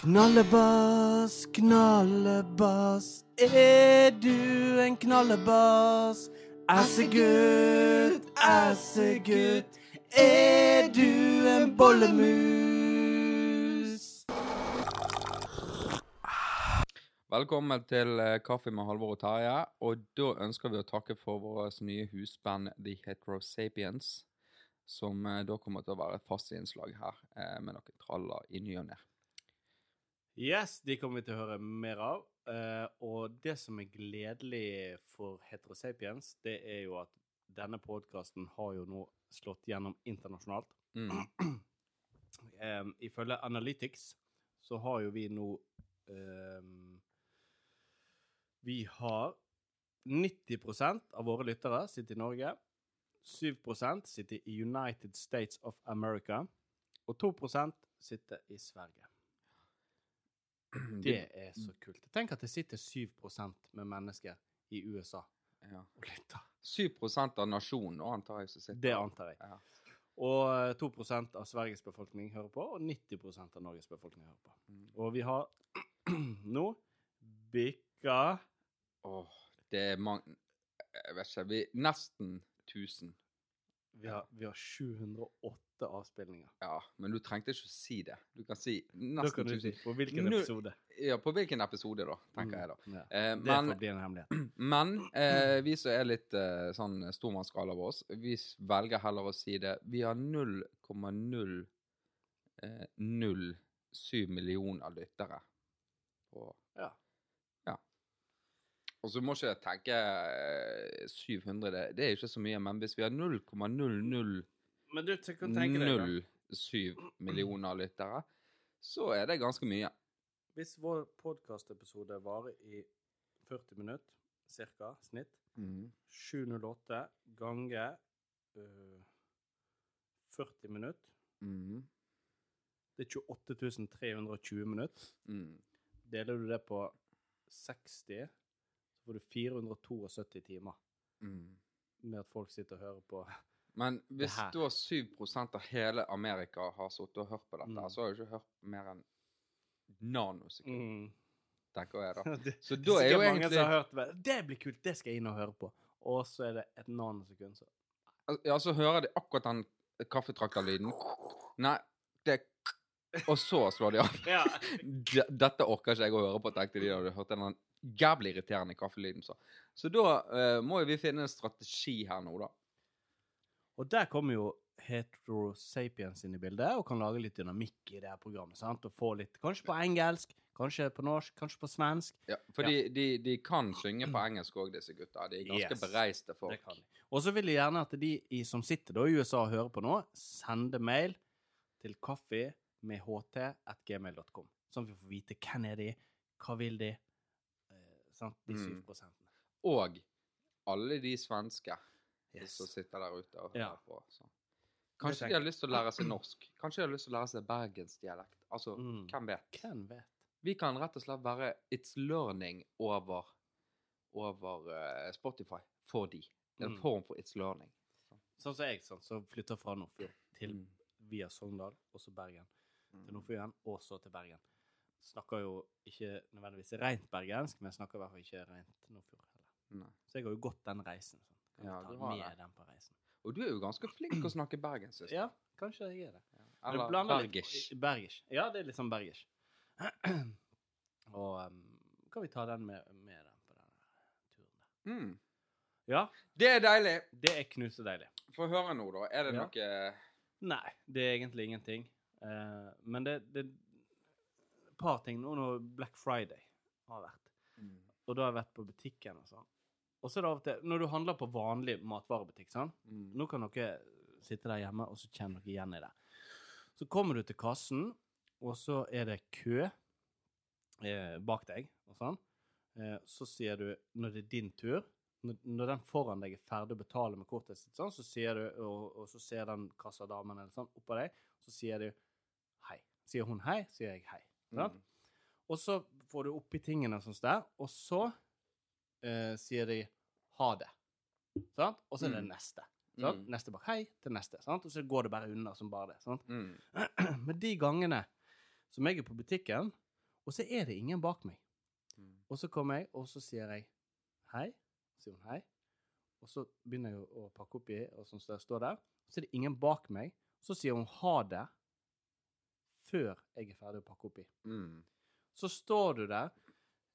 Knallebass, knallebass, er du en knallebass? Assegutt, assegutt, er du en bollemus? Velkommen til eh, Kaffe med Halvor og Terje. Og da ønsker vi å takke for vårt nye husband The Heterosapiens, som eh, da kommer til å være et fast innslag her eh, med noen traller i ny og ne. Yes, de kommer vi til å høre mer av. Uh, og det som er gledelig for Heterosapiens, det er jo at denne podkasten har jo nå slått gjennom internasjonalt. Mm. Um, ifølge Analytics så har jo vi nå um, Vi har 90% av våre lyttere sitter i Norge. 7% sitter i United States of America. Og 2% sitter i Sverige. Det er så kult. Tenk at det sitter 7% med mennesker i USA Ja. og lytter. 7% av nasjonen, antar jeg, som sitter Det antar jeg. Ja. Og eh, 2% av Sveriges befolkning hører på, og 90% av Norges befolkning hører på. Mm. Og vi har nå bikka Åh, det er mange Jeg vet ikke. Vi Nesten 1000. vi har, vi har 708 avspillinger. Ja, men du trengte ikke å si det. Du kan si nesten kan tusen. si på hvilken Nå- episode. Ja, på hvilken episode, da, tenker jeg da. Mm, ja. Eh, Det men får bli en hemmelighet. Men eh, vi som er litt eh, sånn stormannsgale av oss, vi velger heller å si det. Vi har 0,007 eh, 07 millioner lyttere. Og, Ja. ja. Og så må ikke jeg tenke eh, 700, det, det er ikke så mye. Men hvis vi har 0,007 Men du te- kan tenke deg da. millioner lyttere, så er det ganske mye. Hvis vår podkastepisode varer i 40 minutter, cirka, snitt, 708 ganger uh, 40 minutter Mhm. Det er 28 320 minutter. Mm. Deler du det på 60, så får du 472 timer Mm. med at folk sitter og hører på. Men hvis da 7% av hele Amerika har sittet og hørt på dette, Mm. så har jo ikke hørt mer enn nanosekund, tenker jeg da. Det, Så da er jo mange egentlig som har hørt det. Det blir kult, det skal jeg inn og høre på. Og så er det et nanosekund, så Ja, så hører de akkurat den kaffetrakterlyden. Nei, det Og så slår de av. Ja. Dette orker ikke jeg å høre på, tenkte de da de hørte den jævlig irriterende kaffelyden. Så, så da uh, må jo vi finne en strategi her nå, da. Og der kommer jo Heterosapiens inn i bildet, og kan lage litt dynamikk i det her programmet. sant? Og få litt, Kanskje på engelsk, kanskje på norsk, kanskje på svensk. Ja, for De, de, de kan synge på engelsk òg, disse gutta. De er ganske Yes. bereiste folk. Og så vil jeg gjerne at de i, som sitter da i USA og hører på nå, sender mail til kaffe med ht.gmail.com, sånn at vi får vite hvem er de, hva vil de, eh, sant? de Mm. prosentene. Og alle de svenske Yes. som sitter der ute og hører på. Så. Kanskje de har lyst til å lære seg norsk. Kanskje de har lyst til å lære seg bergensdialekt. Altså, Mm. hvem vet? Hvem vet? Vi kan rett og slett være It's Learning over, over uh, Spotify for de. En Mm. form for It's Learning. Sånn som jeg, sånn, som flytter fra Nordfjord til Mm. via Sogndal, og så Bergen. Mm. til Nordfjord og så til Bergen. Snakker jo ikke nødvendigvis rent bergensk, men snakker i hvert fall ikke rent Nordfjord heller. Nei. Så jeg har jo gått den reisen. Sånn. Kan Ja, ja, ta med den på reisen. Og du er jo ganske flink til å snakke bergensk. Ja, kanskje jeg er det. Eller blander litt- bergisk. Bergisk. Ja, det er litt sånn bergisk. og um, kan vi ta den med, med den på den turen der. Mm. Ja, Det er deilig. det er knusedeilig. Få høre nå, da. Er det Ja. noe Nei, det er egentlig ingenting. Uh, men det, det et par ting nå når Black Friday har vært. Og da har jeg vært på butikken og sånn. Og så er det av og til Når du handler på vanlig matvarebutikk, sånn Mm. Nå kan dere sitte der hjemme, og så kjenner dere igjen i det. Så kommer du til kassen, og så er det kø eh, bak deg, og sånn. Eh, så sier du, når det er din tur når, når den foran deg er ferdig å betale med kortet sitt, sånn, så sier du, og, og så ser den kassadamen eller sånn oppå deg, så sier du hei. Sier hun hei, sier jeg hei. Mm. Og så får du oppi tingene sånn der, og så eh, sier de ha det. Sant? Og så er det Mm. neste. Sant? Mm. Neste bare hei til neste. Sant? Og så går det bare unna som bare det. Sant? Mm. Men de gangene som jeg er på butikken, Og så er det ingen bak meg. Mm. Og så kommer jeg, og så sier jeg hei. Så sier hun hei. Og så begynner jeg å pakke opp i, og sånn som det står der. Så er det ingen bak meg. Så sier hun ha det før jeg er ferdig å pakke opp i. Mm. Så står du der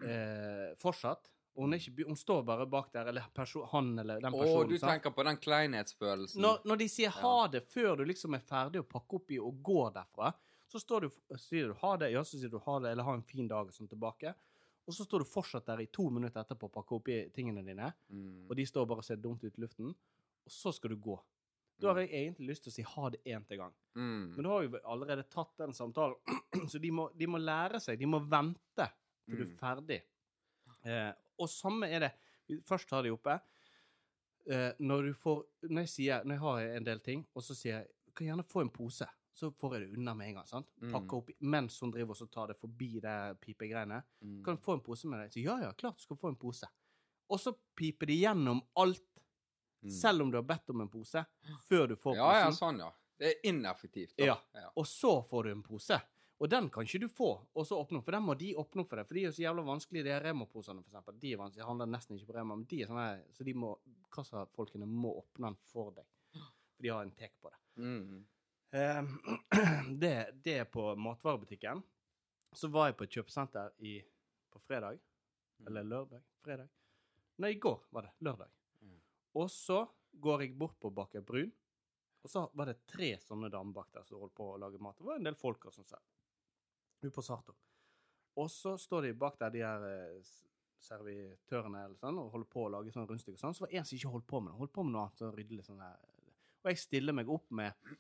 eh, fortsatt. Og hun, ikke, hun står bare bak der, eller perso han eller den Å, personen. du sant? tenker på den kleinhetsfølelsen. Når, når de sier ha det før du liksom er ferdig å pakke opp i og går derfra, så står du, sier du ha det, ja, så sier du ha det, eller ha en fin dag og sånn tilbake. Og så står du fortsatt der i to minutter etterpå og pakker opp i tingene dine, Mm. og de står bare og ser dumt ut i luften, og så skal du gå. Da har jeg egentlig lyst til å si ha det én til gang. Mm. Men du har jo allerede tatt den samtalen, så de må, de må lære seg, de må vente til du er Mm. ferdig. Eh, og samme er det Først har de oppe. Eh, når du får Når jeg sier Når jeg har en del ting, og så sier jeg kan kan gjerne få en pose, så får jeg det unna med en gang. sant? Mm. Pakker opp mens hun driver og tar det forbi det pipegreiene. Mm. Kan du få en pose med deg? Så ja, ja, klart du skal få en pose. Og så piper de gjennom alt, Mm. selv om du har bedt om en pose, før du får Ja, ja, ja, sånn, ja. Det er ineffektivt. Da. Ja. ja. Og så får du en pose. Og den kan ikke du få, og så åpne opp, for den må de åpne opp for deg. For de er så jævla vanskelige, de her Rema-posene, for eksempel. De er vanskelig, jeg handler nesten ikke på Rema, men de er sånne, så de må, kassafolkene må åpne den for deg. For de har en tek på det. Mm. Um, det, det er på matvarebutikken. Så var jeg på et kjøpesenter i, på fredag, eller lørdag, fredag. Nei, i går var det, lørdag. Mm. Og så går jeg bort på Baker Brun, og så var det tre sånne damer bak der som holdt på å lage mat. Det var en del folk og sånn sånn. På Sartor. Og så står de bak der, de her eh, servitørene eller sånn, og holder på å lage sånn rundstykker sånn. Så var det en som ikke holdt på med det. Holdt på med noe annet, så ryddelig sånn her. Og jeg stiller meg opp med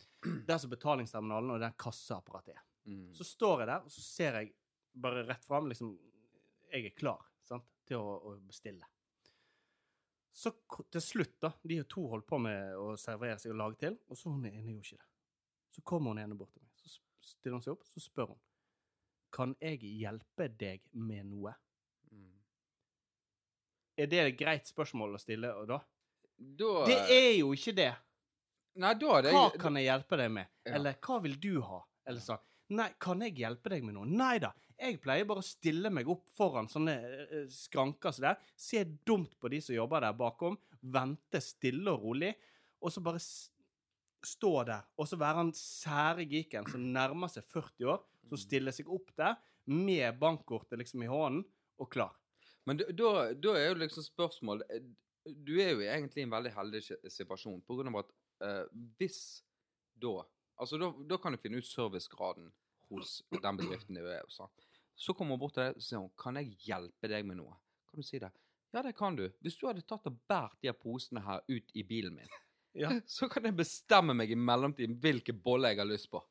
der som betalingsterminalen og der kasseapparatet er. Mm. Så står jeg der, og så ser jeg bare rett fram, liksom Jeg er klar sant, til å, å bestille. Så til slutt, da De to holdt på med å servere seg og lage til, og så hun ene gjorde ikke det. Så kommer hun ene bort til meg, så stiller hun seg opp, så spør hun Kan jeg hjelpe deg med noe. Mm. Er det et greit spørsmål å stille da? Da Det er jo ikke det. Nei, da er det Hva kan jeg hjelpe deg med? Ja. Eller hva vil du ha? Eller sånn. Nei, kan jeg hjelpe deg med noe? Nei da. Jeg pleier bare å stille meg opp foran sånne eh, skranker som der, se dumt på de som jobber der bakom, vente stille og rolig, og så bare stå der. Og så være han sære geeken som nærmer seg 40 år, som stiller seg opp der med bankkortet liksom i hånden, og klar. Men da- er jo liksom spørsmålet eh, Du er jo egentlig i en veldig heldig situasjon på grunn av at uh, hvis da Altså, da, da kan du finne ut servicegraden hos den bedriften du er hos. Så kommer hun bort til deg og sier kan jeg hjelpe deg med noe. Kan du si det? Ja, det kan du. Hvis du hadde tatt og båret de her posene her ut i bilen min, Ja. så kan jeg bestemme meg i mellomtiden hvilke boller jeg har lyst på.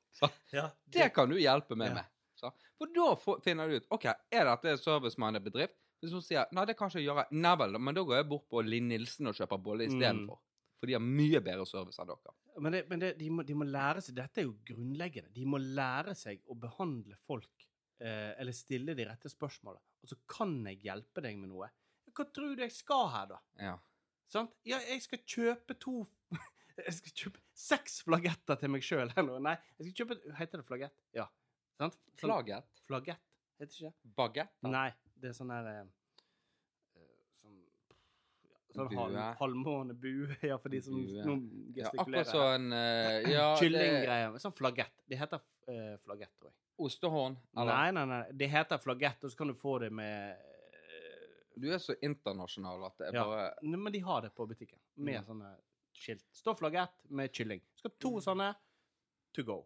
Ja. det kan du hjelpe meg med. Så. For da finner du ut ok, er dette en servicemannet bedrift. Hvis hun sier nei, det kan ikke jeg gjøre, nei vel, men da går jeg bort på Linn Nilsen og kjøper bolle istedenfor. For de har mye bedre service enn dere. Men, det, men det, de, må, de må lære seg Dette er jo grunnleggende. De må lære seg å behandle folk, eh, eller stille de rette spørsmålene. Og så kan jeg hjelpe deg med noe. Hva tror du jeg skal her, da? Ja. Sant? Ja, jeg skal kjøpe to Jeg skal kjøpe seks flagetter til meg sjøl. Nei, jeg skal kjøpe Heter det flagett? Ja. Sant? Sånn- flagett? Flagett, heter det ikke? Bagett. Nei, det er sånn der eh, eh, Sånn ja, Sånn halv, halvmånebue, ja, for de som Bue. gestikulerer. Ja, gestikulerer. akkurat sånn uh, Ja, det Kyllinggreier. Sånn flagett. Det heter uh, flagett, tror jeg. Ostehorn. Nei, nei, nei. Det heter flagett, og så kan du få det med eh, Du er så internasjonal at det er Ja. bare Men de har det på butikken. Med Mm. sånne skilt. Stofflagett med kylling. Skal to sånne to go.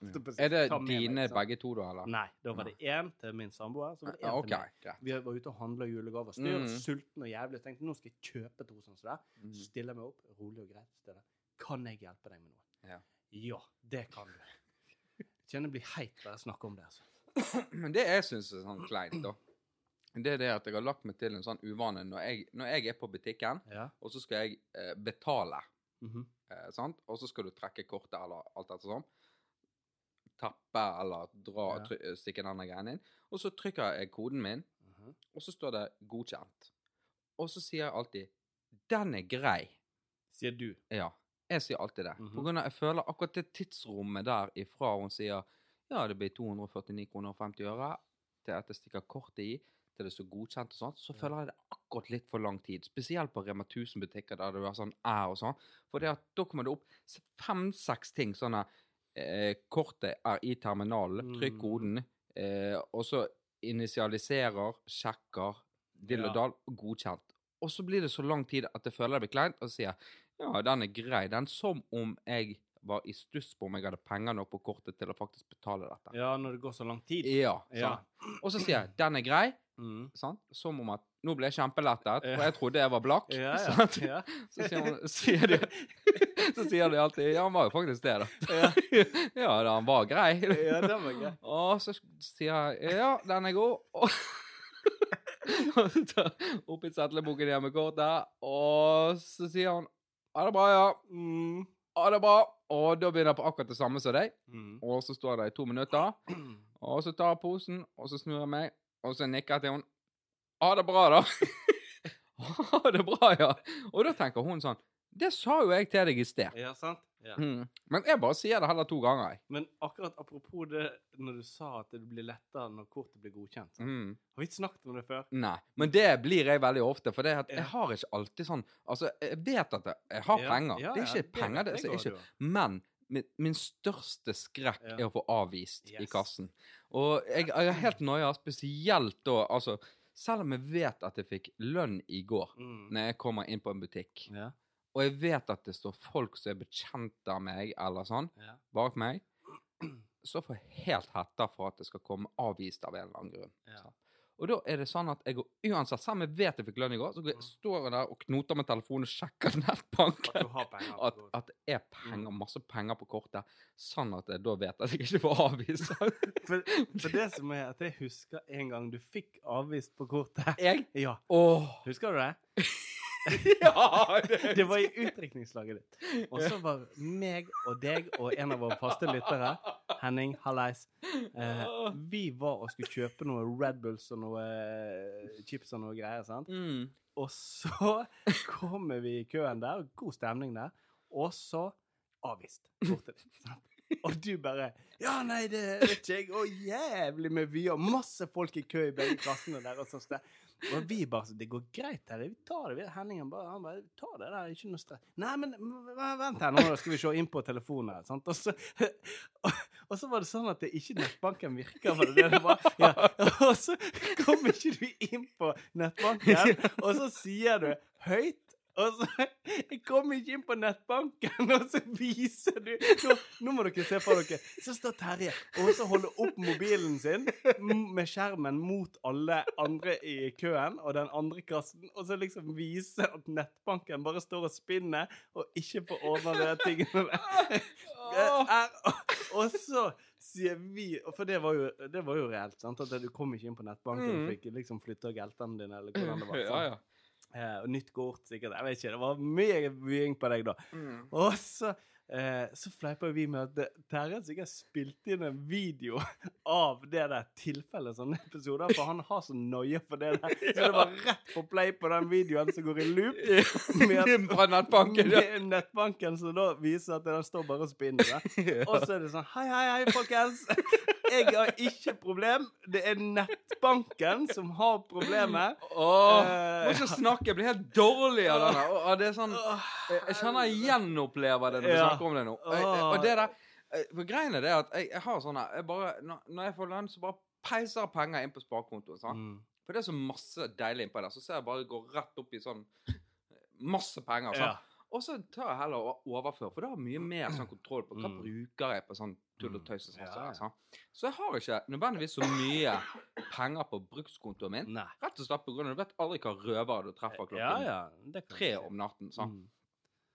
Er det dine sant? begge to, da, eller? Nei, da var det én til min samboer. Så var det en okay, til meg. greit. Vi var ute og handla julegaver. Styr, Mm. sulten og jævlig. Tenkte nå skal jeg kjøpe to sånne. Mm. Så stiller jeg meg opp, rolig og greit. Stille. Kan jeg hjelpe deg med noe? Ja. Ja, det kan du. Kjenner jeg blir heit bare jeg snakker om det. altså. Men det jeg syns er sånn kleint, da, det er det at jeg har lagt meg til en sånn uvane når jeg, når jeg er på butikken, Ja. og så skal jeg eh, betale, Mhm. eh, sant? og så skal du trekke kortet eller alt etter sånn, tappe eller dra, Ja. try, eh, stikke denne greien inn, og så trykker jeg koden min, Mhm. og så står det godkjent. Og så sier jeg alltid, den er grei. Sier du. Ja, jeg sier alltid det. Mhm. På grunn av jeg føler akkurat det tidsrommet der ifra hun sier ja, det blir 249 kroner og 50 øre, til at jeg stikker kortet i, til det står godkjent og sånt, så føler jeg det akkurat litt for lang tid. Spesielt på Rema 1000-butikker der det er sånn æ og sånn. For det at da kommer det opp fem-seks ting. Sånn at eh, kortet er i terminalen, trykk Mm. koden, eh, og så initialiserer, sjekker, dill og dall, godkjent. Og så blir det så lang tid at jeg føler det blir kleint, og så sier ja, den er grei. Den som om jeg var i stuss på om jeg hadde penger nok på kortet til å faktisk betale dette. Ja, når det går så lang tid. Ja, Ja. Og så sier jeg den er grei, Mm. som om at nå ble jeg kjempelettet, for jeg trodde jeg var blakk. Ja, ja. ja. Så sier, man, sier, de, så sier de alltid ja, han var jo faktisk det, da. Ja. ja, da, han var grei. ja, det var grei. Og så sier jeg ja, den er god. Og, så tar jeg opp i igjen med kortet, og så sier han ha det bra, ja. Mm. Ha det bra. Og da begynner jeg på akkurat det samme som deg. Mm. Og så står det i to minutter. Og så tar jeg posen, og så snur jeg meg, og så nikker jeg til henne. Ha det bra, da. ha det bra, ja. Og da tenker hun sånn Det sa jo jeg til deg i sted. Ja, sant? Ja. Mm. Men jeg bare sier det heller to ganger, jeg. Men akkurat apropos det når du sa at det blir lettere når kortet blir godkjent. sant? Mm. Har vi ikke snakket om det før? Nei. Men det blir jeg veldig ofte, for det at jeg har ikke alltid sånn Altså, jeg vet at jeg, jeg har Ja, penger. ja, det er ja, ikke penger, det, det er går ikke jo. Men min, min største skrekk Ja. er å få avvist i Yes. kassen. Og jeg, jeg er helt noia, spesielt da Altså, selv om jeg vet at jeg fikk lønn i går Mm. når jeg kommer inn på en butikk, Ja, og jeg vet at det står folk som er bekjent av meg, eller sånn, ja. bak meg, så får jeg helt hetta for at det skal komme avvist av en eller annen grunn. Ja. Og da er det sånn at jeg går uansett, selv om jeg vet jeg fikk lønn i går, så går jeg, står jeg der og knoter med telefonen og sjekker At nettbanken. At, kortet. at det er penger, masse penger på kortet, sånn at jeg da vet at jeg ikke får avvist. For, for det som er at jeg husker en gang du fikk avvist på kortet. jeg Ja, Oh. husker du det? Ja! Det var i utdrikningslaget ditt. Og så var meg og deg og en av våre faste lyttere, Henning Hallais, eh, vi var og skulle kjøpe noe Red Bulls og noe eh, chips og noe greier, sant? Mm. Og så kommer vi i køen der, god stemning der, og så avvist Borte, sant? Og du bare Ja, nei, det vet ikke jeg. Og jævlig med vyer. Masse folk i kø i begge klassene der. Og sånn. Og vi bare Det går greit her. Vi tar det. Henningen bare, han bare Ta det der. Ikke noe stress. Nei, men vent her, nå skal vi se inn på telefonen her. Sant? Og så, og, og så var det sånn at det ikke nettbanken virker. Det det? Ja. Og så kom ikke du inn på nettbanken, og så sier du høyt og så Jeg kom ikke inn på nettbanken, og så viser du Nå, nå må dere se for dere. Så står Terje og så holder opp mobilen sin med skjermen mot alle andre i køen og den andre kassen, og så liksom viser at nettbanken bare står og spinner og ikke får ordna de tingene der. Er, og så sier vi For det var jo, det var jo reelt, sant? At du kom ikke inn på nettbanken og Mm. fikk liksom flytta geltene dine, eller hvordan det var. Sant? ja. Og nytt kort, sikkert. Jeg vet ikke. Det var mye bying på deg da. Mm. Og så, eh, så fleipa vi med at eh, Terje sikkert spilte inn en video av det der tilfellet, sånne episoder, for han har så noia for det der. Så det var rett på play på den videoen som går i loop. Med, Fra nettbanken, ja. med nettbanken, som da viser at den står bare og spinner. Og så er det sånn Hei, hei, hei, folkens. Jeg har ikke problem. Det er nettbanken som har problemet. Åh, Eh, må ikke snakke, jeg blir helt dårlig av denne. Og det er sånn, jeg jeg kjenner jeg gjenopplever det når vi Ja. snakker om det nå. Og, jeg- og det der, eh, for greiene er det at jeg, jeg har sånn jeg bare, når, når jeg får lønn, så bare peiser jeg penger inn på sparekontoen, sant? Mm. For det er så masse deilig innpå der, så ser jeg bare gå rett opp i sånn masse penger, sant? Ja. Og så tar jeg heller og overfører, for da har jeg mye mer sånn kontroll på hva Mm. bruker jeg på sånn tull og tøys og sånn. Så jeg har ikke nødvendigvis så mye penger på brukskontoen min. Nei. Rett og slett på grunn av du vet aldri hva røvere du treffer klokken Ja, ja. Tre om natten. sant? Mm.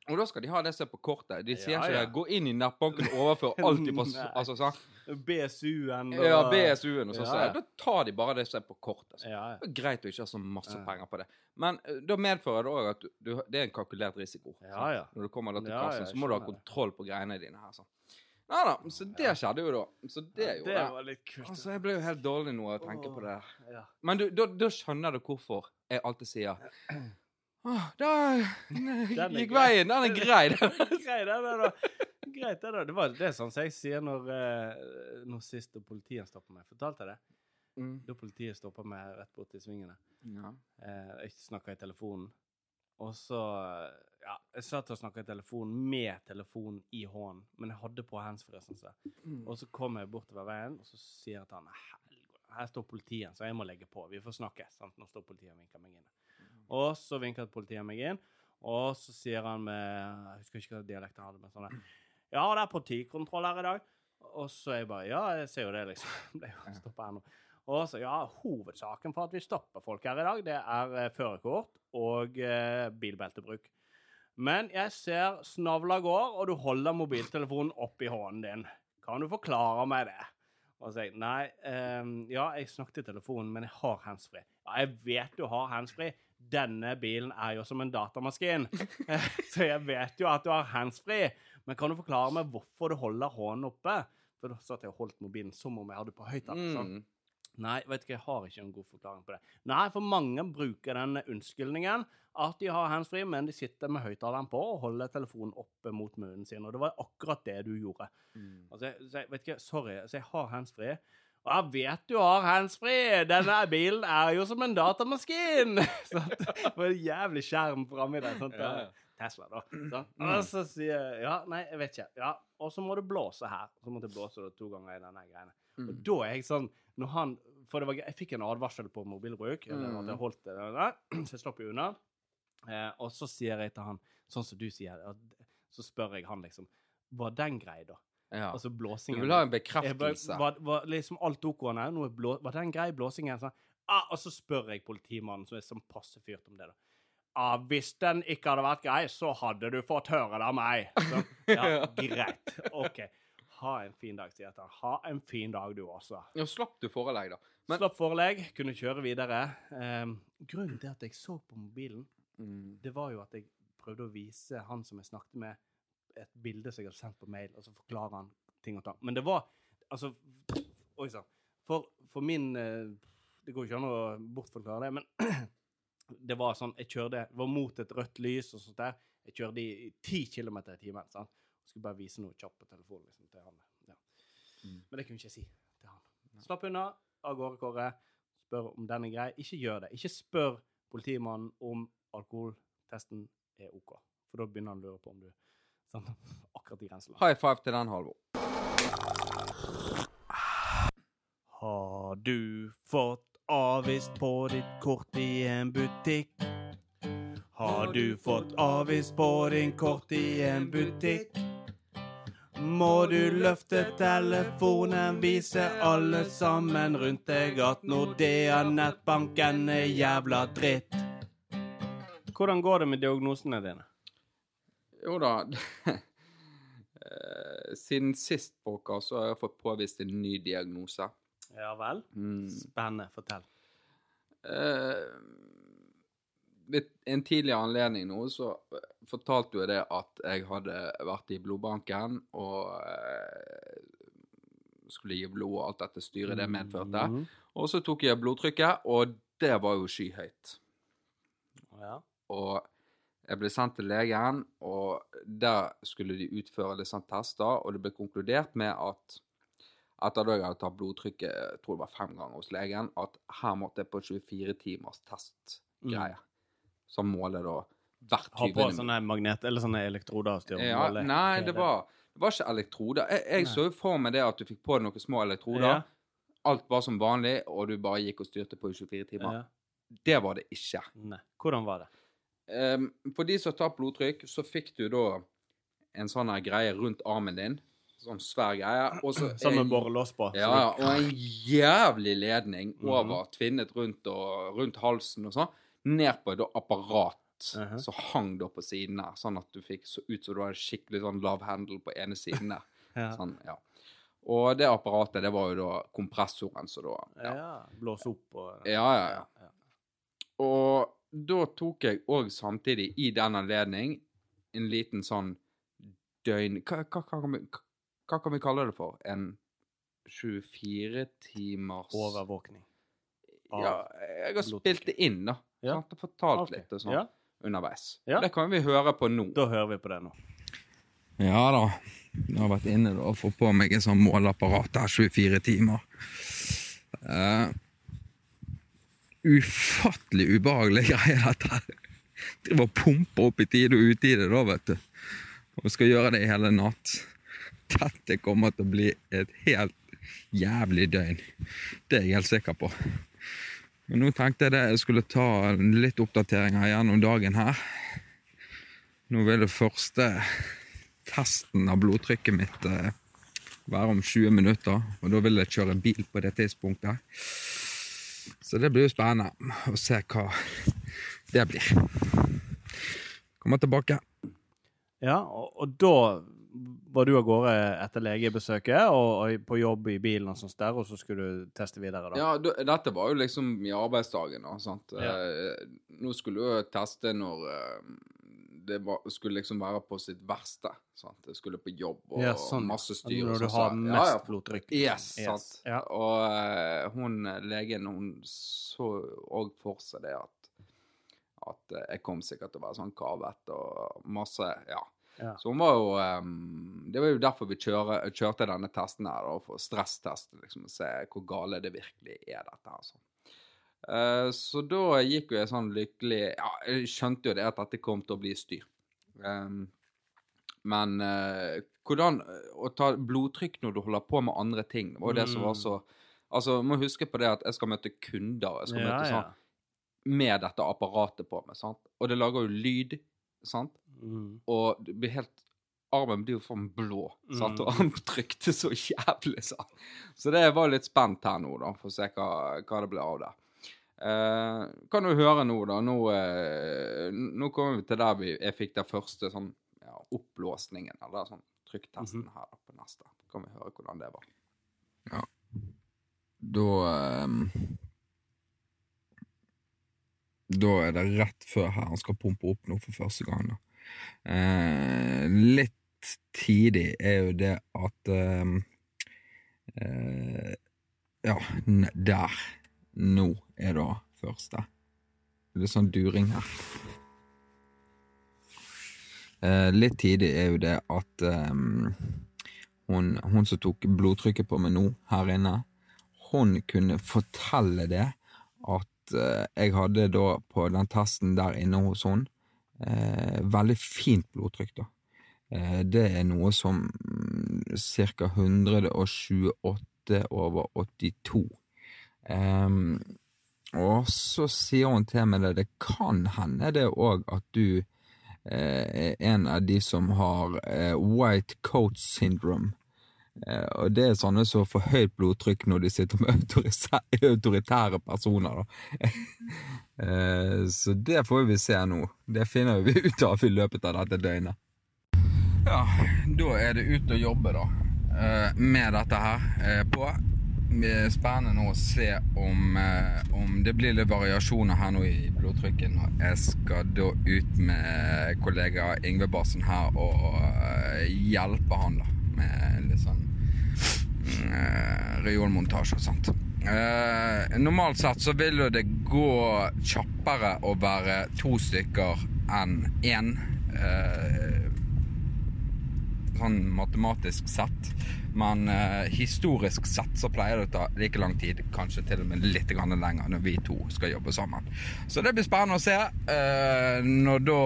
Og da skal de ha det som er på kortet. De sier Ja, ikke ja. Gå inn i nettbanken og overfør alt de altså, sant? BSU-en Ja, BSU-en og sånn. Ja, ja. Da tar de bare det som er på kortet. Altså. Det er greit å ikke ha så masse penger på det. Men eh, da medfører det òg at du, det er en kalkulert risiko. Når du kommer da til kassen, så må du ha kontroll på greiene dine her. sånn. Nei da, så det skjedde jo da. Så det gjorde det var litt kult. Altså, jeg ble jo helt dårlig nå av å tenke på det. Ja. Men du, da, da skjønner du hvorfor jeg alltid sier Åh, da er gikk veien. Den er grei, den. Der, da. Greit, det da. Det var det er sånn som jeg sier når, eh, når sist da politiet stopper meg. Fortalte jeg det? Mm. Da politiet stoppa meg rett borti svingene. Ja. Eh, jeg snakka i telefonen. Og så Ja, jeg satt og snakka i telefonen med telefonen i hånden, men jeg hadde på handsfree. Mm. Og så kommer jeg bortover veien, og så sier jeg til han "Helvete, her står politiet, så jeg må legge på. Vi får snakke. sant? Nå står politiet og vinker meg inn. Og så vinker politiet meg inn, og så sier han med Jeg husker ikke hva dialekt han hadde, men sånn Ja, det er politikontroll her i dag. Og så er jeg bare Ja, jeg ser jo det, liksom. Ble jo stoppa her nå. Og så, ja, Hovedsaken for at vi stopper folk her i dag, det er eh, førerkort og eh, bilbeltebruk. Men jeg ser snavla går, og du holder mobiltelefonen opp i hånden din. Kan du forklare meg det? Og så jeg nei, eh, ja, jeg snakket i telefonen, men jeg har handsfree. Ja, jeg vet du har handsfree. Denne bilen er jo som en datamaskin. så jeg vet jo at du har handsfree. Men kan du forklare meg hvorfor du holder hånden oppe? For da satt jeg og holdt mobilen som om jeg hadde på høyttaler. Sånn. Mm. Nei, vet ikke, jeg har ikke en god forklaring på det. Nei, for mange bruker den unnskyldningen at de har handsfree, men de sitter med høyttaleren på og holder telefonen oppe mot munnen sin. Og det var akkurat det du gjorde. Mm. Altså, så jeg vet ikke, sorry, så jeg har handsfree. Og jeg vet du har handsfree! Denne bilen er jo som en datamaskin! Det var en jævlig skjerm framme der. Sant? Ja, ja. Tesla, da. Sånn. Og så sier jeg ja, nei, jeg vet ikke. Ja, og så må du blåse her. Så måtte jeg blåse det to ganger i denne greiene. Og Mm. da er jeg sånn når han, For det var, jeg fikk en advarsel på mobilbruk. Eller Mm. at jeg holdt det der, så jeg slapp jo unna. Eh, og så sier jeg til han, sånn som du sier, så spør jeg han liksom Var den grei, da? Ja. Altså Du blåsingen. vil ha en bekreftelse. Var, var liksom alt OK-ene? Noe blå, var den grei, blåsingen? Sånn. Ah, og så spør jeg politimannen, som er sånn passe fyrt om det, da. Ah, hvis den ikke hadde vært grei, så hadde du fått høre det av meg. Så, ja, greit. OK. Ha en fin dag, sier jeg til han. Ha en fin dag, du også. Ja, slapp du forelegg, da. Men- Slapp forelegg, kunne kjøre videre. Um, grunnen til at jeg så på mobilen, Mm. det var jo at jeg prøvde å vise han som jeg snakket med, et bilde som jeg hadde sendt på mail, og så forklarer han ting og tang. Men det var Altså Oi sann. For, for min eh, Det går ikke an å bortforklare det, men det var sånn Jeg kjørte var mot et rødt lys og sånt der. Jeg kjørte i ti kilometer i timen. sant? Skulle bare vise noe kjapt på telefonen liksom, til han. Ja. Mm. Men det kunne ikke jeg si til han. Slapp unna. Av gårde, Kåre. Spør om den er grei. Ikke gjør det. Ikke spør politimannen om alkoholtesten er OK. For da begynner han å lure på om du sånn, akkurat i grenseland. High five til den, Halvor. Har du fått avvist på ditt kort i en butikk? Har du fått avvist på din kort i en butikk? Må du løfte telefonen, vise alle sammen rundt deg at Nordea nettbanken er jævla dritt. Hvordan går det med diagnosene dine? Jo da. Eh, Siden sist podcast så har jeg fått påvist en ny diagnose. Ja vel? Mm. Spennende. Fortell. Eh, ved en tidligere anledning nå så eh, fortalte jo det at jeg hadde vært i blodbanken og eh, skulle gi blod og alt dette styret det medførte. Mhm. Og så tok jeg blodtrykket, og det var jo skyhøyt. Ja. Og jeg ble sendt til legen, og der skulle de utføre litt sånn tester, og det ble konkludert med at etter da jeg hadde tatt blodtrykket jeg tror det var fem ganger hos legen, at her måtte jeg på 24 timers testgreie. Som måler da hvert Ha 20 på sånne magnet, eller sånne elektroder ja, Nei, det var, det var ikke elektroder. Jeg, jeg så jo for meg det at du fikk på deg noen små elektroder. Ja. Alt var som vanlig, og du bare gikk og styrte på i 24 timer. Ja. Det var det ikke. Nei. Hvordan var det? Um, for de som tar blodtrykk, så fikk du da en sånn her greie rundt armen din. Sånn svær greie. Og så med borrelås på. Ja, og en jævlig ledning Mhm. over, tvinnet rundt, og, rundt halsen og sånn, ned på et apparat apparat -huh. som hang da på siden der, sånn at du fikk så ut som du hadde skikkelig sånn lav handle på ene siden der. Ja. Sånn, ja. Og det apparatet, det var jo da kompressoren, som da Ja. ja. Blåse opp og Ja, ja, ja. Og da tok jeg òg samtidig, i den anledning, en liten sånn døgn hva, hva, hva, kan vi, hva kan vi kalle det for? En 24 timers Overvåkning. av Ja, jeg har spilt det inn, da. Ja. Sant? Og fortalt okay. litt og sånn Ja, underveis. Ja. Det kan vi høre på nå. da hører vi på det nå. Ja da. Jeg har vært inne da og fått på meg en sånn måleapparat her 24 timer. Uh, ufattelig ubehagelig greie, dette. Driver og pumper opp i tide og utide, da, vet du. Og skal gjøre det i hele natt. Dette kommer til å bli et helt jævlig døgn. Det er jeg helt sikker på. Men nå tenkte jeg det jeg skulle ta litt oppdateringer gjennom dagen her. Nå vil det første testen av blodtrykket mitt eh, være om 20 minutter. Og da vil jeg kjøre bil på det tidspunktet. Så det blir jo spennende å se hva det blir. Kommer tilbake. Ja, og, og da var du av gårde etter legebesøket og, og på jobb i bilen og sånt der, og så skulle du teste videre, da? Ja, du, dette var jo liksom i arbeidsdagen, da. Sant? Ja. Eh, nå skulle du teste når eh, det var, skulle liksom være på sitt verste. Sant? Det skulle på jobb og Ja, sånn. masse styr. Når du sånn, har så- mest ja, ja. blodtrykk. Yes, Yes. sant. Ja. Og eh, hun legen hun så òg for seg det at at eh, jeg kom sikkert til å være sånn kavet og masse Ja. Ja. Så hun var jo um, Det var jo derfor vi kjøre, kjørte denne testen her, da, for stresstest, liksom, å se hvor gale det virkelig er, dette her. Så. Uh, så da gikk jo jeg sånn lykkelig Ja, jeg skjønte jo det at dette kom til å bli styr. Um, men uh, hvordan Å ta blodtrykk når du holder på med andre ting, var jo det som var Mm. så Altså, må huske på det at jeg skal møte kunder. Jeg skal Ja, møte ja. sånn med dette apparatet på meg, sant. Og det lager jo lyd, sant. Mm. Og det blir helt Armen blir jo faen blå, sant. Mm. Og han trykte så jævlig, sant. Så det var litt spent her nå, da, for å se hva, hva det ble av det. Eh, kan du høre nå, da. Nå, eh, nå kommer vi til der vi, jeg fikk den første sånn ja, oppblåsningen, eller sånn trykktesten Mhm. her på neste. Kan vi høre hvordan det var. Ja. Da ehm, Da er det rett før her han skal pumpe opp noe for første gang. Da. Eh, litt tidig er jo det at ehm, eh, Ja, der. Nå er da første. Det er sånn during her. Eh, litt tidlig er jo det at ehm, hun, hun som tok blodtrykket på meg nå, her inne, hun kunne fortelle det at eh, jeg hadde da på den testen der inne hos hun eh, veldig fint blodtrykk, da. Eh, det er noe som ca. 128 over 82. Eh, og så sier hun til meg det, det kan hende det òg at du eh, er en av de som har eh, white coat syndrome. Eh, og det er sånne som får høyt blodtrykk når de sitter med autoritære personer, da. eh, så det får vi se nå. Det finner vi ut av i løpet av dette døgnet. Ja, da er det ut og jobbe, da. eh, med dette her på. Det er spennende nå å se om, om det blir litt variasjoner her nå i blodtrykket. Når jeg skal da ut med kollega Yngve Barsen her og hjelpe han da med litt sånn uh, reolmontasje og sånt. Uh, normalt sett så vil jo det gå kjappere å være to stykker enn én. Uh, sånn matematisk sett. Men uh, historisk sett så pleier det å ta like lang tid, kanskje til og med litt lenger, når vi to skal jobbe sammen. Så det blir spennende å se når da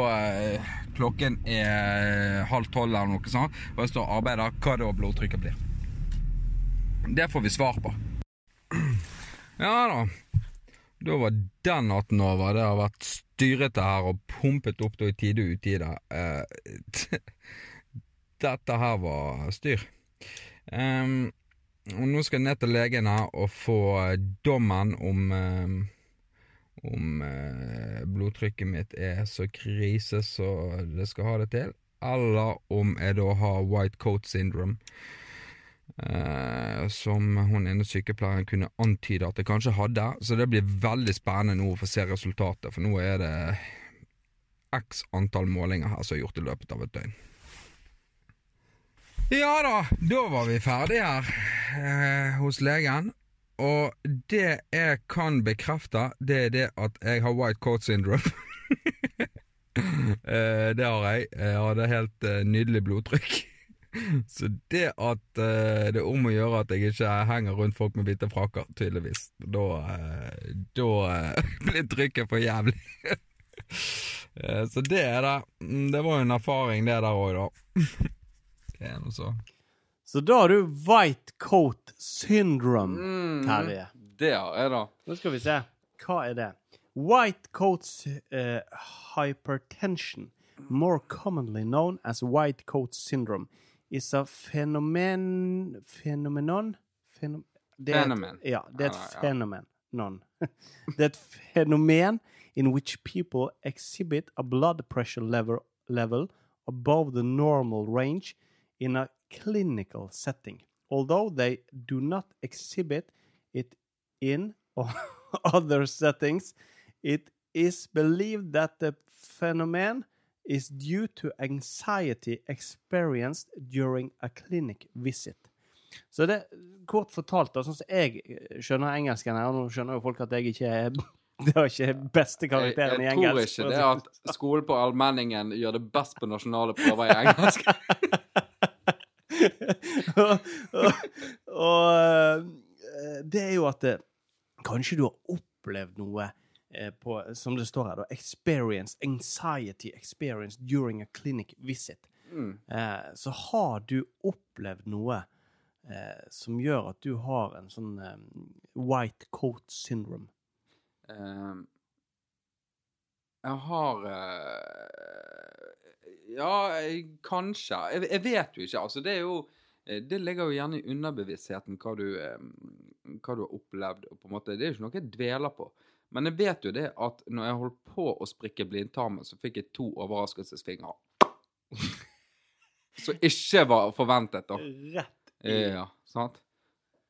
klokken er halv tolv eller noe sånt, og jeg står og arbeider, hva da blodtrykket blir. Det får vi svar på. Ja da. Da var den natten over. Det har vært styrete her og pumpet opp da i tide og utide. Eh, dette her var styr. Um, og nå skal jeg ned til legen her og få dommen om ehm, om eh, blodtrykket mitt er så krise så det skal ha det til, eller om jeg da har white coat syndrome. eh, som hun ene sykepleieren kunne antyde at jeg kanskje hadde. Så det blir veldig spennende nå å få se resultatet, for nå er det x antall målinger her som er gjort i løpet av et døgn. Ja da, da var vi ferdige her eh, hos legen. Og det jeg kan bekrefte, det er det at jeg har white coat syndrome. eh, det har jeg. Jeg hadde helt eh, nydelig blodtrykk. Så det at eh, det er om å gjøre at jeg ikke henger rundt folk med hvite frakker, tydeligvis, da, da blir trykket for jævlig. Så det er det. Mm, Det var jo en erfaring, det der òg, da. Det er noe så. Så da har du white coat syndrome, Mm. Terje. Det har jeg, da. Nå skal vi se. Hva er det? White coat eh, hypertension, more commonly known as white coat syndrome, is a phenomen... Phenomenon? Phenom det er et- Fenomen. Ja, det er et Ja, ja. fenomen. Non. det er et fenomen in which people exhibit a blood pressure level, level above the normal range in a clinical setting, although they do not exhibit it in other settings. It is believed that the phenomenon is due to anxiety experienced during a clinic visit. Så det, kort fortalt, da, sånn som jeg skjønner engelsken her, og nå skjønner jo folk at jeg ikke er Det var ikke beste Jeg, karakteren i engelsk. jeg tror ikke det at skolen på allmenningen gjør det best på nasjonale prøver i engelsk. og, og, og eh, det er jo at eh, kanskje du har opplevd noe eh, på, som det står her, da, experience, anxiety experience during a clinic visit. Mm. Eh, så har du opplevd noe eh, som gjør at du har en sånn white coat syndrome. Jeg har Ja, kanskje. Jeg, jeg vet jo ikke. Altså, det er jo eh, Det ligger jo gjerne i underbevisstheten hva du, eh, hva du har opplevd. Og på en måte, det er jo ikke noe jeg dveler på. Men jeg vet jo det at når jeg holdt på å sprikke blindtarmen, så fikk jeg to overraskelsesfingre. Som ikke var forventet, da. Rett i Ja, sant?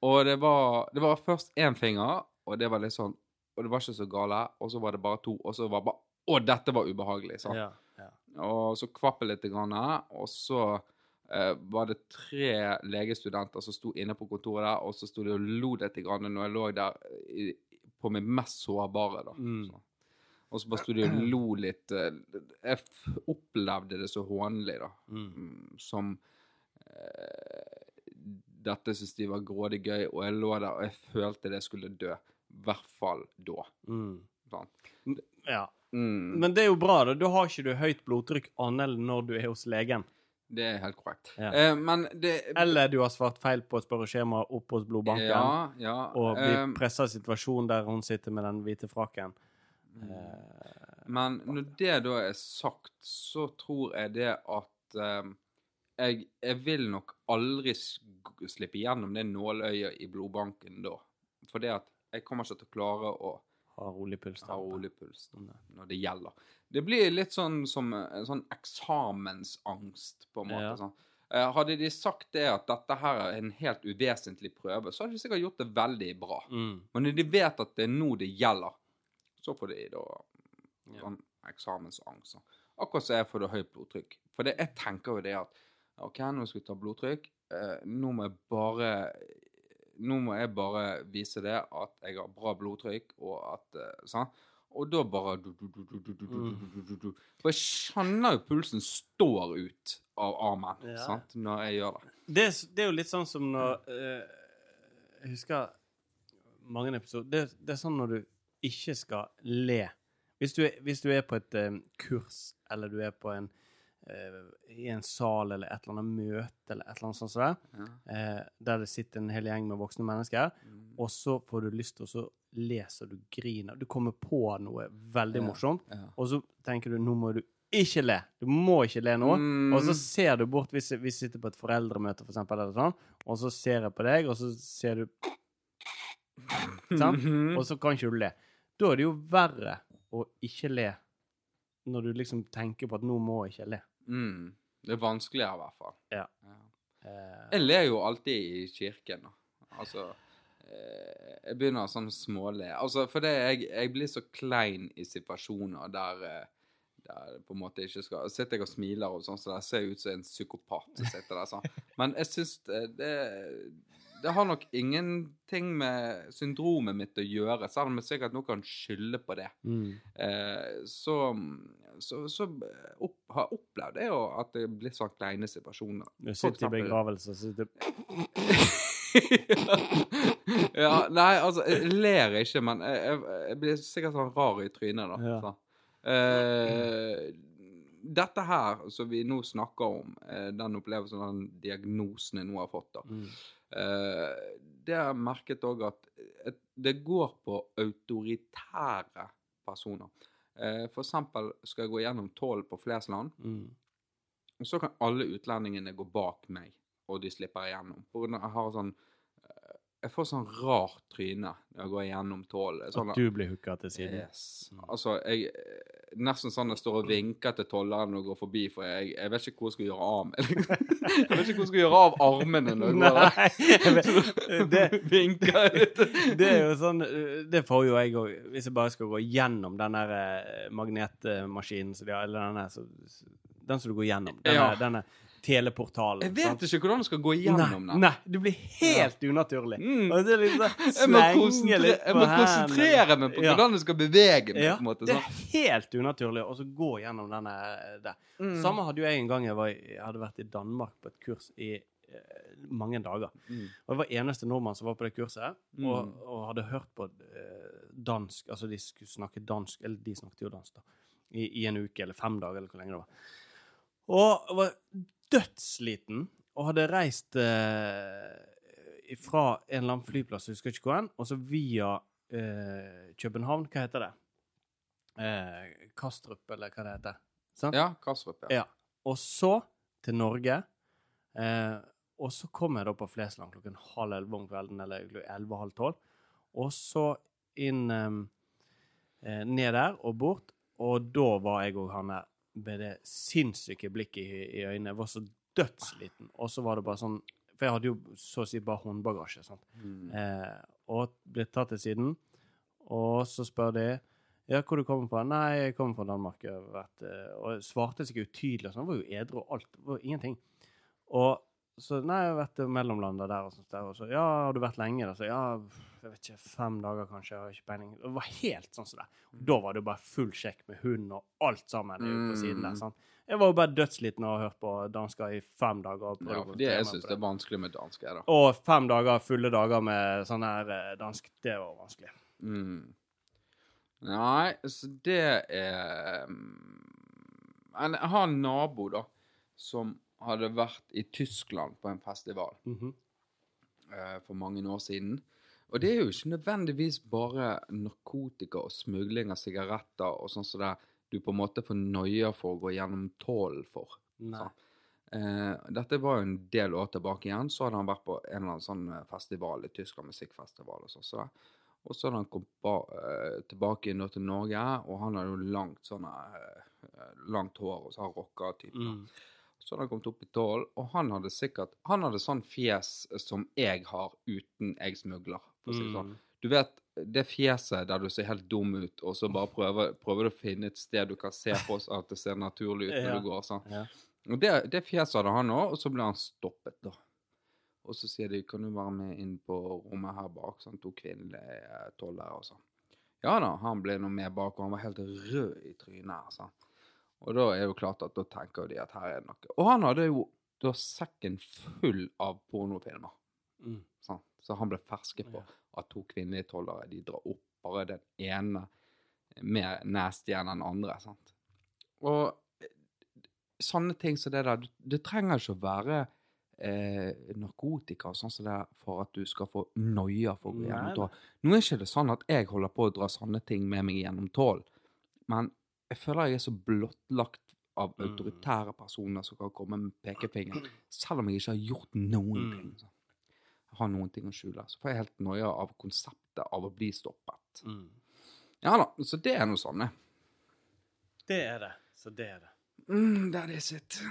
Og det var, det var først én finger, og det var litt sånn Og det var ikke så gale, og så var det bare to, og så var det bare Å, dette var ubehagelig, sant? ja. Og så kvapp jeg litt, grann, og så eh, var det tre legestudenter som sto inne på kontoret der, og så sto de og lo litt når jeg lå der i, på mitt mest sårbare, da. Mm. Så. Og så bare sto de og lo litt. eh, Jeg opplevde det så hånlig, da Mm. mm, som eh, Dette syntes de var grådig gøy, og jeg lå der og jeg følte det skulle dø. I hvert fall da. Mm. Sånn. ja. Mm, Men det er jo bra, da. Da har ikke du høyt blodtrykk annet enn når du er hos legen. det er helt korrekt. Ja. Eh, men det Eller du har svart feil på spørreskjema opp hos blodbanken. Ja, ja. Og blir eh, pressa i situasjonen der hun sitter med den hvite frakken. Mm. Eh, Men når det da er sagt, så tror jeg det at eh, jeg, jeg vil nok aldri slippe gjennom det nåløyet i blodbanken da. For det at jeg kommer ikke til å klare å har rolig puls. ha rolig puls når det gjelder. Det blir litt sånn som en sånn eksamensangst, på en måte. Ja. Sånn. Eh, hadde de sagt det at dette her er en helt uvesentlig prøve, så hadde de sikkert gjort det veldig bra. Mm. Men når de vet at det er nå det gjelder, så får de da sånn eksamensangst. sånn. Akkurat som jeg får det høyt blodtrykk. For det, jeg tenker jo det at OK, nå skal vi ta blodtrykk. Eh, nå må jeg bare nå må jeg bare vise det at jeg har bra blodtrykk, og at sånn. Og da bare du, du, du, For jeg kjenner jo pulsen står ut av armen ja. sant? når jeg gjør det. det. Det, er jo litt sånn som når eh, Jeg husker mange episoder det, det, er sånn når du ikke skal le. Hvis du, hvis du er på et um, kurs, eller du er på en i en sal eller et eller annet møte eller et eller annet sånt som det, Ja. eh, der det sitter en hel gjeng med voksne mennesker, Mm. og så får du lyst til å så leser du griner. Du kommer på noe veldig Ja. morsomt, Ja. og så tenker du nå må du ikke le. Du må ikke le nå. Mm. Og så ser du bort hvis vi sitter på et foreldremøte, for eksempel, eller sånn, og så ser jeg på deg, og så ser du Sant? Mhm. Og så kan ikke du le. Da er det jo verre å ikke le når du liksom tenker på at nå må jeg ikke le. Mm. Det er vanskeligere, i hvert fall. Ja. Ja. Eh, Jeg ler jo alltid i kirken. Altså eh, Jeg begynner sånn småle. Altså, for det, jeg, jeg blir så klein i situasjoner der eh, der på en måte ikke skal Sitter jeg og smiler og sånn, så der ser ut som en psykopat som sitter der sånn. Men jeg syns det, det har nok ingenting med syndromet mitt å gjøre, selv om jeg sikkert nå kan skylde på det. mm. Eh, så så, så opp, har jeg opplevd det jo at det blir sånn kleine situasjoner. Du sitter i begravelse, så sitter du ja, nei, altså, jeg ler ikke, men jeg, jeg, jeg blir sikkert sånn rar i trynet, da. Ja. Så. Eh, dette her som vi nå snakker om, eh, den opplevelsen, den diagnosen jeg nå har fått, da. Mm. Eh, det har jeg merket òg at det går på autoritære personer. Eh, for eksempel skal jeg gå gjennom tolv på Flesland, Mm. og så kan alle utlendingene gå bak meg, og de slipper igjennom. For jeg har sånn eh, Jeg får sånn rart tryne når jeg går gjennom tolv. Sånn, At du blir hooka til siden. Yes. Altså, jeg Nesten sånn jeg står og vinker til tolleren og går forbi, for jeg, jeg vet ikke hvor jeg skal gjøre av meg. jeg vet ikke hvor jeg skal gjøre av armene når jeg går der. Vet- det, Vinker litt. det er jo sånn Det får jo jeg òg, hvis jeg bare skal gå gjennom den der eh, magnetmaskinen som de har, eller denne så- Den som du går gjennom. Denne, Ja. denne teleportalen. Jeg vet sant? ikke hvordan du skal gå gjennom nei, den. Nei, det blir helt unaturlig. Mm. Det liksom Jeg må, konsentre jeg må konsentrere meg på Ja. hvordan du skal bevege meg. Ja, måte, det er helt unaturlig å så gå gjennom denne der. Mm. Samme hadde jo jeg en gang jeg, var, jeg hadde vært i Danmark på et kurs i eh, mange dager. Mm. Og jeg var eneste nordmann som var på det kurset, Mm. og, og hadde hørt på eh, dansk Altså, de skulle snakke dansk, eller de snakket jo dansk, da, i, i en uke eller fem dager, eller hvor lenge det var. Og var dødsliten, og hadde reist eh, fra en eller annen flyplass, jeg husker ikke hvor hen, og så via eh, København, hva heter det? Eh, Kastrup, eller hva det heter. Sant? Ja, Kastrup, ja. Ja. Og så til Norge. Eh, og så kom jeg da på Flesland klokken halv elleve om kvelden, eller elleve-halv tolv. Og så inn eh, eh, Ned der og bort. Og da var jeg og han der med det sinnssyke blikket i, i øynene. Jeg var så dødsliten. Og så var det bare sånn For jeg hadde jo så å si bare håndbagasje. sant? Mm. Eh, og ble tatt til siden. Og så spør de ja, hvor du kommer fra. Nei, jeg kommer fra Danmark. Har eh, og svarte seg utydelig. og sånn. jeg var jo edru og alt. Det var ingenting. Og så Nei, jeg har vært mellomlanda der og sånt. der. Og så Ja, har du vært lenge? Da? Så ja, jeg vet ikke, fem dager kanskje. Jeg har ikke peiling. Det var helt sånn som det. Og da var det jo bare full sjekk med hund og alt sammen mm. på siden der. Mm. sant? Jeg var jo bare dødsliten og har hørt på dansker i fem dager. og Ja, å fordi jeg syns det er vanskelig med dansker. da. og fem dager, fulle dager med sånn her eh, dansk, det var vanskelig. Mm. Nei, så det er mm, Jeg har en nabo, da, som hadde vært i Tyskland på en festival mm -hmm. uh, for mange år siden. Og det er jo ikke nødvendigvis bare narkotika og smugling av sigaretter og sånn som det du på en måte får noia for å gå gjennom tålen for. Eh, dette var jo en del år tilbake igjen. Så hadde han vært på en eller annen sånn eh, festival i Tyskland, musikkfestival og sånn. Så. Og så hadde han kommet ba, tilbake nå til Norge, og han hadde jo langt sånn eh, langt hår og så har rocka-type. Mm. Så hadde han kommet opp i tolv, og han hadde sikkert Han hadde sånn fjes som jeg har uten jeg smugler, for å si det sånn. Mm. Du vet det fjeset der du ser helt dum ut, og så bare prøver, prøver du å finne et sted du kan se på at det ser naturlig ut når Ja. du går. sånn. Ja. Og det, det fjeset hadde han òg, og så ble han stoppet, da. Og så sier de kan du være med inn på rommet her bak, sånn to kvinnelige tollere og sånn. Ja da, han ble nå med bak, og han var helt rød i trynet. Altså. Og da er det jo klart at da tenker de at her er det noe. Og han hadde jo da sekken full av pornofilmer. Mm. Sånn. Så han ble fersket på at to kvinnelige tollere de drar opp bare den ene mer nasty enn den andre. Sant? Og eh, sånne ting som det der Det trenger ikke å være eh, narkotika og sånn som det er for at du skal få noia for å gå gjennom tål. Nå er ikke det sånn at jeg holder på å dra sånne ting med meg gjennom tål, men jeg føler jeg er så blottlagt av Mm. autoritære personer som kan komme med pekefingeren, selv om jeg ikke har gjort noen Mm. ting. Så. Jeg har noen ting å skjule. Så får jeg helt noia av konseptet av å bli stoppet. Mm. Ja da, så det er noe sånn, det. Det er det. Så det er det. Mm, that is it.